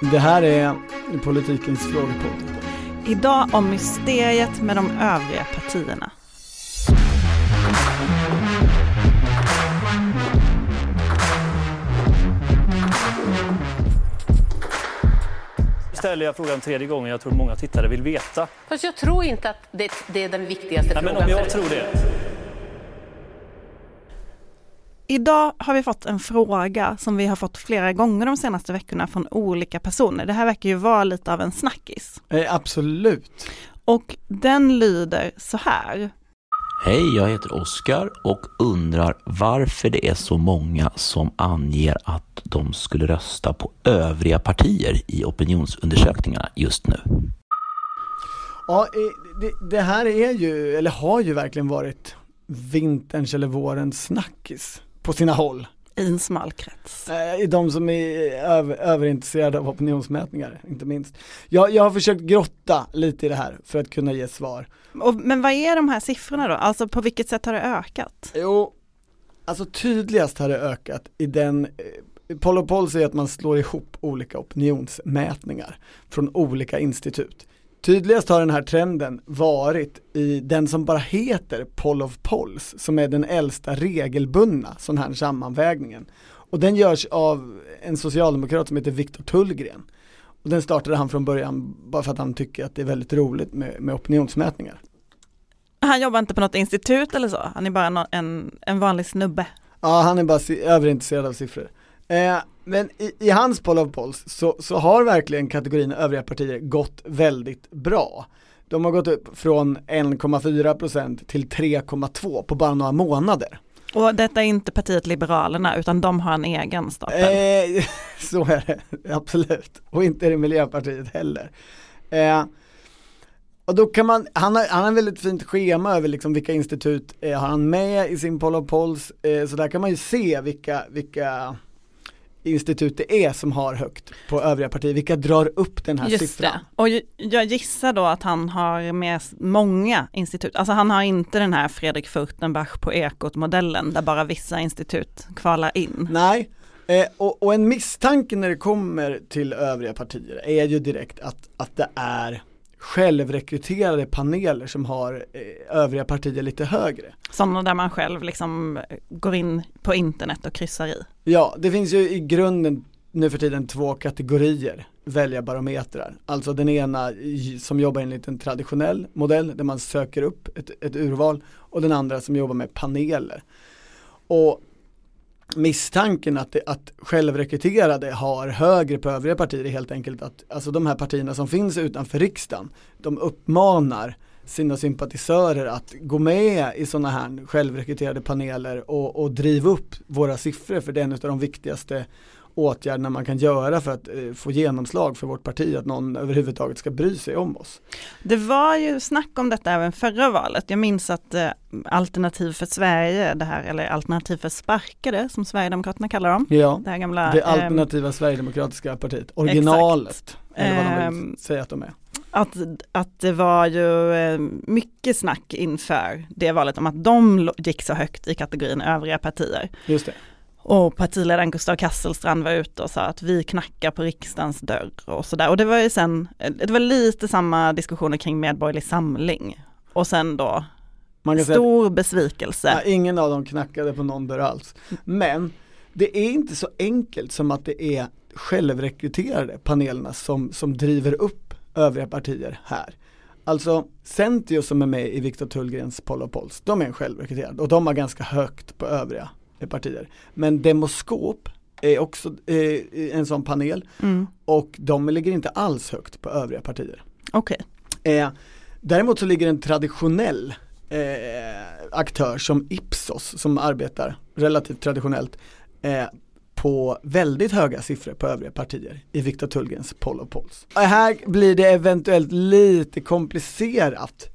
Det här är politikens frågepodd. Idag om mysteriet med de övriga partierna. ställer jag frågan tredje gången. Jag tror många tittare vill veta. Fast jag tror inte att det, det är den viktigaste Nej, men frågan. om jag för- tror det. Idag har vi fått en fråga som vi har fått flera gånger de senaste veckorna från olika personer. Det här verkar ju vara lite av en snackis. Eh, absolut. Och den lyder så här. Hej, jag heter Oskar och undrar varför det är så många som anger att de skulle rösta på övriga partier i opinionsundersökningarna just nu. Ja, eh, det, det här är ju, eller har ju verkligen varit vinterns eller vårens snackis på sina håll. I en smal krets. Eh, I de som är över, överintresserade av opinionsmätningar, inte minst. Jag, jag har försökt grotta lite i det här för att kunna ge svar. Och, men vad är de här siffrorna då? Alltså på vilket sätt har det ökat? Jo, alltså tydligast har det ökat i den, eh, Poll säger att man slår ihop olika opinionsmätningar från olika institut. Tydligast har den här trenden varit i den som bara heter Poll of Polls, som är den äldsta regelbundna sån här sammanvägningen. Och den görs av en socialdemokrat som heter Viktor Tullgren. Och den startade han från början bara för att han tycker att det är väldigt roligt med, med opinionsmätningar. Han jobbar inte på något institut eller så? Han är bara en, en vanlig snubbe. Ja, han är bara överintresserad av siffror. Eh, men i, i hans poll of polls så, så har verkligen kategorin övriga partier gått väldigt bra. De har gått upp från 1,4% till 3,2% på bara några månader. Och detta är inte partiet Liberalerna utan de har en egen stapel. Eh, så är det, absolut. Och inte är det Miljöpartiet heller. Eh, och då kan man, han har, han har väldigt fint schema över liksom vilka institut eh, har han med i sin poll of polls. Eh, så där kan man ju se vilka, vilka institut det är som har högt på övriga partier, vilka drar upp den här Just siffran. det. Och jag gissar då att han har med många institut. Alltså han har inte den här Fredrik Furtenbach på Ekot-modellen där bara vissa institut kvalar in. Nej, eh, och, och en misstanke när det kommer till övriga partier är ju direkt att, att det är självrekryterade paneler som har eh, övriga partier lite högre. Sådana där man själv liksom går in på internet och kryssar i. Ja, det finns ju i grunden nu för tiden två kategorier väljarbarometrar. Alltså den ena som jobbar enligt en traditionell modell där man söker upp ett, ett urval och den andra som jobbar med paneler. Och misstanken att, det, att självrekryterade har högre på övriga partier är helt enkelt att alltså de här partierna som finns utanför riksdagen de uppmanar sina sympatisörer att gå med i sådana här självrekryterade paneler och, och driva upp våra siffror för det är en av de viktigaste åtgärderna man kan göra för att eh, få genomslag för vårt parti, att någon överhuvudtaget ska bry sig om oss. Det var ju snack om detta även förra valet. Jag minns att eh, Alternativ för Sverige, det här, eller Alternativ för sparkade som Sverigedemokraterna kallar dem. Ja, Det här gamla det ehm, alternativa Sverigedemokratiska partiet, originalet, eller vad de vill Ehm, säga att de är. att, att det var ju eh, mycket snack inför det valet om att de gick så högt i kategorin övriga partier. Just det. Och partiledaren Gustav Kasselstrand var ute och sa att vi knackar på riksdagens dörr och sådär. Och det var ju sen, det var lite samma diskussioner kring Medborgerlig Samling. Och sen då stor besvikelse. Ja, ingen av dem knackade på någon dörr alls. Men det är inte så enkelt som att det är självrekryterade panelerna som, som driver upp övriga partier här. Alltså Centio som är med i Viktor Tullgrens Poll och Polls, de är självrekryterade och de har ganska högt på övriga partier. Men Demoskop är också eh, en sån panel Mm. och de ligger inte alls högt på övriga partier. Okej, Eh, däremot så ligger en traditionell eh, aktör som Ipsos som arbetar relativt traditionellt eh, på väldigt höga siffror på övriga partier i Viktor Tullgrens Poll och Polls. Här blir det eventuellt lite komplicerat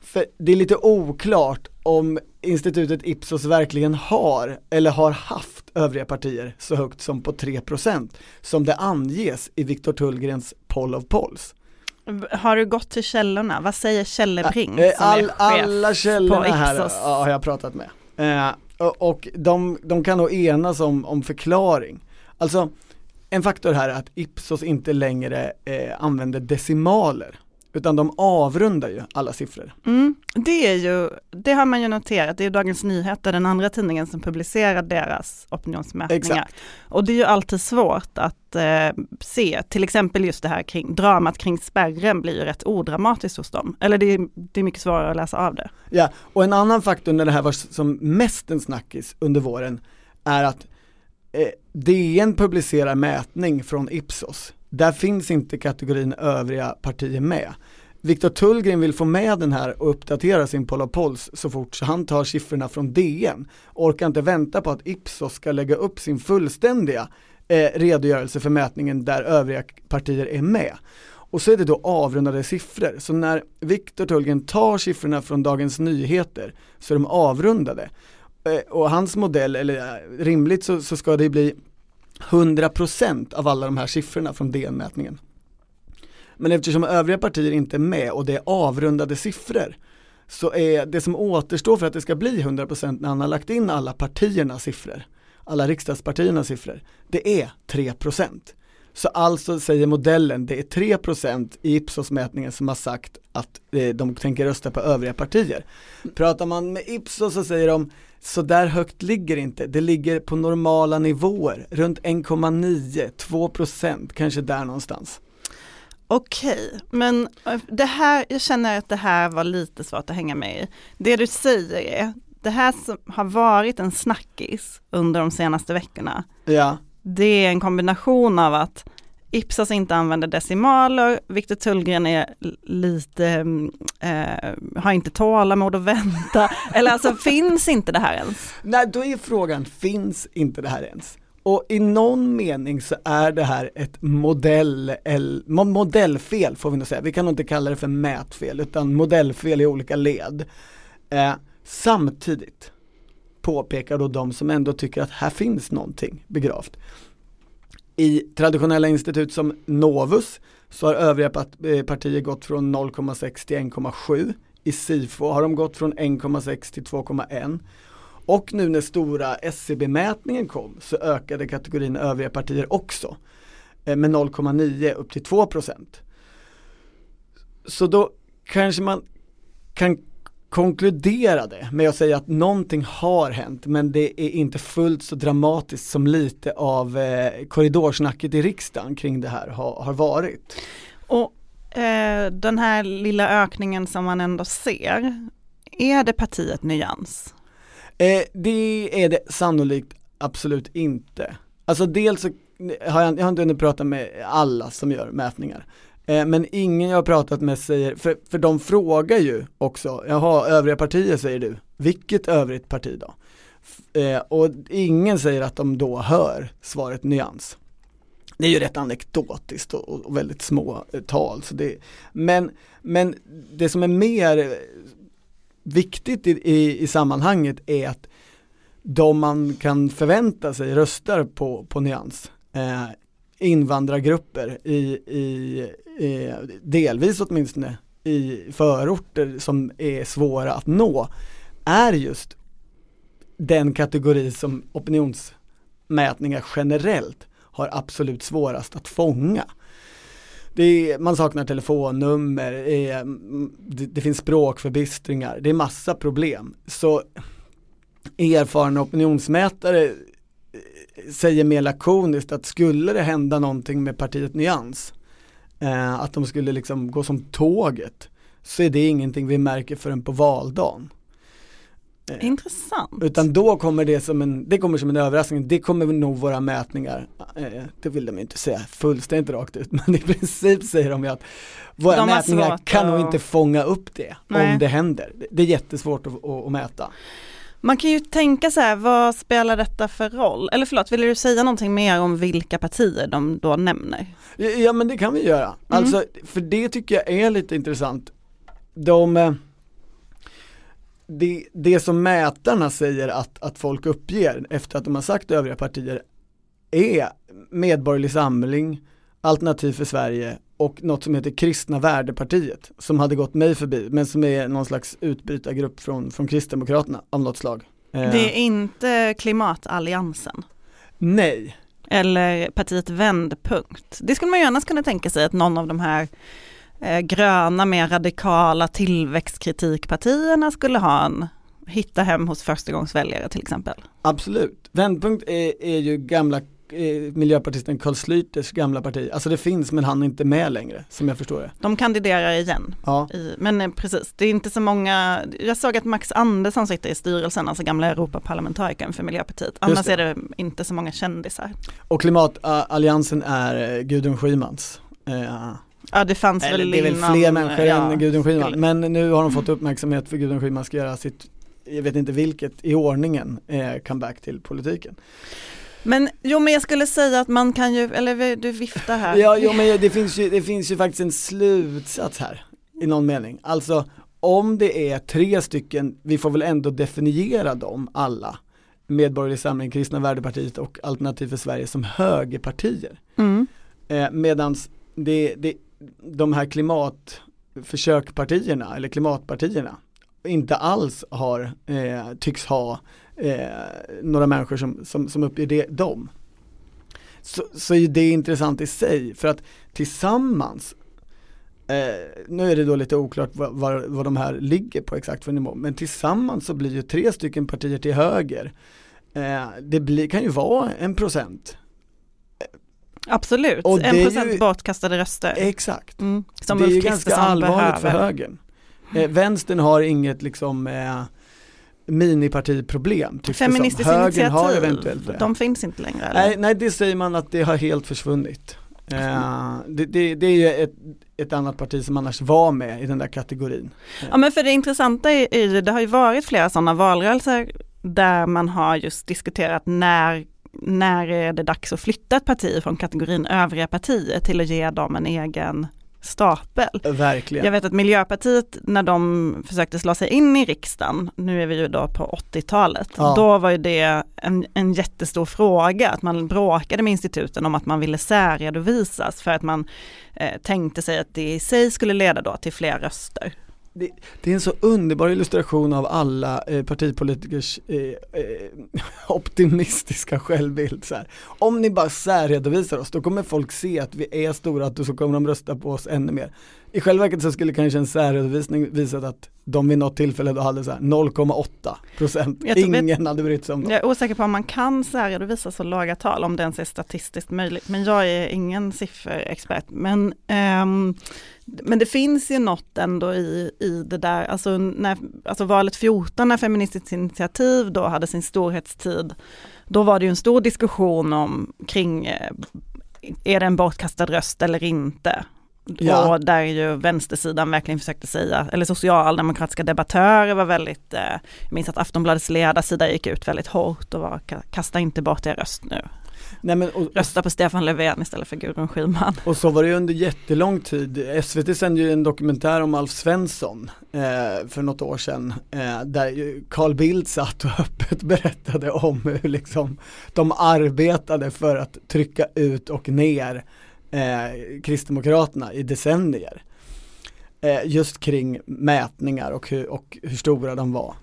för det är lite oklart om institutet Ipsos verkligen har eller har haft övriga partier så högt som på 3% som det anges i Viktor Tullgrens Poll of Polls. har du gått till källorna? Vad säger Källebring Eh, som är All, chef alla på källorna här ja, har jag pratat med. Eh, och de, de kan nog enas om, om förklaring. Alltså, en faktor här är att Ipsos inte längre eh, använder decimaler utan de avrundar ju alla siffror. Mm, det är ju, det har man ju noterat, det är Dagens Nyheter, den andra tidningen som publicerar deras opinionsmätningar. Exakt. Och det är ju alltid svårt att eh, se, till exempel just det här kring, dramat kring spärren blir ju rätt odramatiskt hos dem. Eller det är, det är mycket svårare att läsa av det. Ja, och en annan faktor när det här var som mest en snackis under våren är att eh, DN publicerar mätning från Ipsos. Där finns inte kategorin övriga partier med. Viktor Tullgren vill få med den här och uppdatera sin Polopols så fort så han tar siffrorna från DN. Orkar inte vänta på att Ipsos ska lägga upp sin fullständiga eh, redogörelse för mätningen där övriga partier är med. Och så är det då avrundade siffror. Så när Viktor Tullgren tar siffrorna från Dagens Nyheter så är de avrundade. Eh, och hans modell, eller eh, rimligt så, så ska det bli 100% av alla de här siffrorna från DN-mätningen. Men eftersom övriga partier inte är med och det är avrundade siffror så är det som återstår för att det ska bli 100% när han har lagt in alla partiernas siffror, alla riksdagspartiernas siffror, det är 3%. Så alltså säger modellen, det är 3% i Ipsos-mätningen som har sagt att eh, de tänker rösta på övriga partier. Pratar man med Ipsos så säger de, så där högt ligger inte, det ligger på normala nivåer, runt 1,9, 2% kanske där någonstans. Okej, men eh, det här, jag känner att det här var lite svårt att hänga med i. Det du säger är, det här som har varit en snackis under de senaste veckorna, Ja, det är en kombination av att Ipsos inte använder decimaler, Viktor Tullgren är lite, mm, eh, har inte tålamod att vänta, eller alltså finns inte det här ens? Nej, då är frågan, finns inte det här ens? Och i någon mening så är det här ett modell, el- modellfel får vi nog säga. Vi kan nog inte kalla det för mätfel utan modellfel i olika led. Eh, samtidigt påpekar då de som ändå tycker att här finns någonting begravt. I traditionella institut som Novus så har övriga eh, partier gått från 0,6 till 1,7. I SIFO har de gått från 1,6 till 2,1. Och nu när stora SCB-mätningen kom så ökade kategorin övriga partier också eh, med 0,9 upp till 2 procent. Så då kanske man kan konkludera det med att säga att någonting har hänt men det är inte fullt så dramatiskt som lite av eh, korridorsnacket i riksdagen kring det här har, har varit. Och eh, den här lilla ökningen som man ändå ser, är det partiet Nyans? Eh, det är det sannolikt absolut inte. Alltså dels så har jag, jag har inte hunnit prata med alla som gör mätningar. Eh, men ingen jag har pratat med säger, för, för de frågar ju också, jaha övriga partier säger du, vilket övrigt parti då? Eh, och ingen säger att de då hör svaret nyans. Det är ju rätt anekdotiskt och, och väldigt små eh, tal. Så det, men, men det som är mer eh, viktigt i, i, i sammanhanget är att de man kan förvänta sig röstar på, på nyans. Eh, invandrargrupper i, i, eh, delvis åtminstone i förorter som är svåra att nå är just den kategori som opinionsmätningar generellt har absolut svårast att fånga. Det är, man saknar telefonnummer, eh, det, det finns språkförbistringar, det är massa problem. Så erfarna opinionsmätare eh, säger mer lakoniskt att skulle det hända någonting med partiet Nyans, eh, att de skulle liksom gå som tåget, så är det ingenting vi märker förrän på valdagen. Eh, Intressant. utan då kommer det som en, det kommer som en överraskning, det kommer nog våra mätningar, eh, det vill de inte säga fullständigt rakt ut, men i princip säger de ju att våra De mätningar kan nog att- inte fånga upp det Nej. om det händer. Det- Det är jättesvårt att, att, att mäta. Man kan ju tänka så här, vad spelar detta för roll? Eller förlåt, vill du säga någonting mer om vilka partier de då nämner? Ja, men det kan vi göra. Alltså, för det tycker jag är lite intressant. De, eh, det, det som mätarna säger att, att folk uppger efter att de har sagt övriga partier är Medborgerlig Samling, Alternativ för Sverige och något som heter Kristna Värdepartiet som hade gått mig förbi men som är någon slags utbrytargrupp från, från Kristdemokraterna av något slag. Eh, Det är inte klimatalliansen. Nej, Eller partiet Vändpunkt. Det skulle man gärna kunna tänka sig att någon av de här eh, gröna, mer radikala tillväxtkritikpartierna skulle ha en hitta hem hos förstagångsväljare till exempel. Absolut. Vändpunkt är, är ju gamla eh, miljöpartisten Carl Schlüters gamla parti. Alltså det finns men han är inte med längre som jag förstår det. De kandiderar igen. Ja. I, men eh, precis, det är inte så många, jag såg att Max Andersson sitter i styrelsen, alltså gamla Europaparlamentarikern för Miljöpartiet. Annars är det inte så många kändisar. Och klimatalliansen är eh, Gudrun Schymans. Eh, Ja det fanns Eller väl det är väl innan, fler människor ja, än Gudrun Schyman. skulle- Men nu har de fått uppmärksamhet för Gudrun Schyman ska göra sitt, jag vet inte vilket, i ordningen, eh, comeback till politiken. Men jo men jag skulle säga att man kan ju, eller du viftar här. Ja, jo, men det finns, ju, det finns ju faktiskt en slutsats här i någon mening. Alltså om det är tre stycken, vi får väl ändå definiera dem alla, Medborgerlig Samling, Kristna Värdepartiet och Alternativ för Sverige som högerpartier. Mm. Eh, medans det, det, de här klimatförsökpartierna eller klimatpartierna inte alls har, eh, tycks ha eh, några människor som, som, som uppger det, dem. Så, så är det intressant i sig för att tillsammans Eh, nu är det då lite oklart vad, vad, vad de här ligger på exakt för nivå, men tillsammans så blir ju tre stycken partier till höger. Eh, det blir, kan ju vara en procent. Absolut, Och en ju- procent bortkastade röster. Exakt. Mm. Som det är ju ganska allvarligt för behöver. högern. Eh, vänstern har inget liksom eh, minipartiproblem. Feministiskt Högern har initiativ, eventuellt det. de finns inte längre eller? nej, nej, det säger man att det har helt försvunnit. Eh, det, det, det är ju ett, ett annat parti som annars var med i den där kategorin. Ja men för det intressanta är det har ju varit flera sådana valrörelser där man har just diskuterat när, när är det dags att flytta ett parti från kategorin övriga partier till att ge dem en egen stapel. Verkligen. Jag vet att Miljöpartiet när de försökte slå sig in i riksdagen, nu är vi ju då på 80-talet, Ja. då var ju det en, en jättestor fråga, att man bråkade med instituten om att man ville särredovisas för att man eh, tänkte sig att det i sig skulle leda då till fler röster. Det, det är en så underbar illustration av alla eh, partipolitikers eh, eh, optimistiska självbild. Så här. Om ni bara särredovisar oss, då kommer folk se att vi är stora, att så kommer de rösta på oss ännu mer. I själva verket så skulle kanske en särredovisning visat att de vid något tillfälle då hade så här 0,8 procent. Ingen hade brytt sig om dem. Jag är osäker på om man kan särredovisa så låga tal, om det ens är statistiskt möjligt. Men jag är ingen sifferexpert. Men, ehm, men det finns ju något ändå i, i det där, alltså, när, alltså valet 14 när Feministiskt initiativ då hade sin storhetstid, då var det ju en stor diskussion om kring, eh, är det en bortkastad röst eller inte? Ja. Och där ju vänstersidan verkligen försökte säga, eller socialdemokratiska debattörer var väldigt, eh, jag minns att Aftonbladets ledarsida gick ut väldigt hårt och var "Ka- kasta inte bort er röst nu. Nej, men, och, Rösta på Stefan Löfven istället för Gudrun Schyman. Och så var det ju under jättelång tid. SVT sände ju en dokumentär om Alf Svensson eh, för något år sedan. Eh, där Carl Bildt satt och öppet berättade om hur liksom de arbetade för att trycka ut och ner eh, Kristdemokraterna i decennier. Eh, just kring mätningar och hur, och hur stora de var.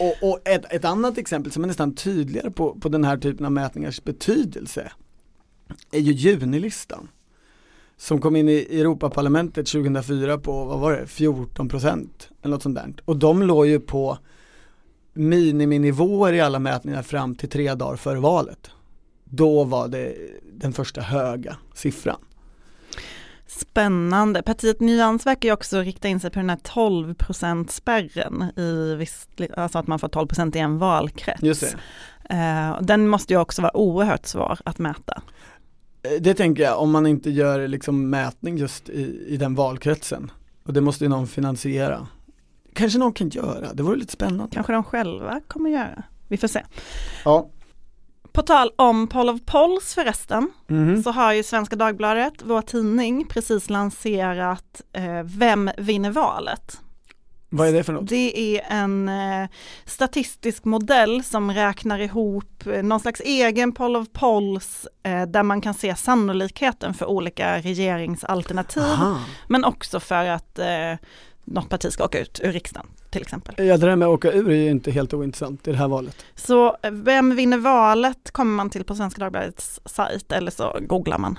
Och, och ett, ett annat exempel som är nästan tydligare på, på den här typen av mätningars betydelse är ju junilistan. Som kom in i Europaparlamentet 2004 på, vad var det, 14 procent eller något sånt där. Och de låg ju på miniminivåer i alla mätningar fram till tre dagar före valet. Då var det den första höga siffran. Spännande. Partiet Nyans verkar ju också rikta in sig på den här 12% spärren i visst, alltså att man får 12% i en valkrets. Just det. Eh, den måste ju också vara oerhört svår att mäta. Eh, Det tänker jag, om man inte gör liksom mätning just i, i den valkretsen. Och det måste ju någon finansiera. Kanske någon kan göra, det vore lite spännande. Kanske de själva kommer göra. Vi får se. Ja. På tal om Poll of Polls förresten, Mhm. så har ju Svenska Dagbladet, vår tidning, precis lanserat eh, Vem vinner valet? Vad är det för något? Det är en eh, statistisk modell som räknar ihop eh, någon slags egen poll of polls eh, där man kan se sannolikheten för olika regeringsalternativ. Aha. Men också för att eh, något parti ska åka ut ur riksdagen till exempel. Ja det där med att åka ur är ju inte helt ointressant i det här valet. Så vem vinner valet kommer man till på Svenska Dagbladets sajt eller så googlar man.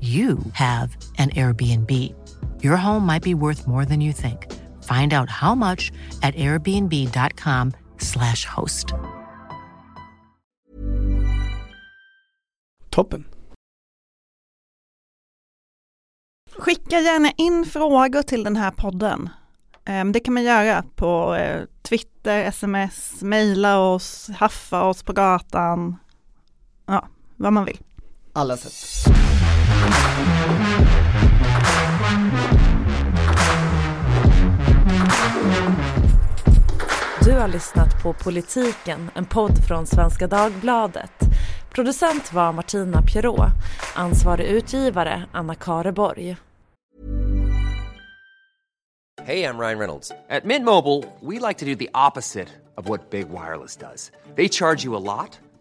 you have an Airbnb. Your home might be worth more than you think. Find out how much at airbnb.com slash host. Toppen. Skicka gärna in frågor till den här podden. Ehm, Det kan man göra på eh, Twitter, sms, mejla oss, haffa oss på gatan. Ja, vad man vill. Alla sätt. Du har lyssnat på Politiken, en podd från Svenska Dagbladet. Producent var Martina Pierrot, ansvarig utgivare Anna Kareborg. Hej, jag Ryan Reynolds. På Mint Mobile, we like to do the opposite of what Big Wireless does. They charge you a lot,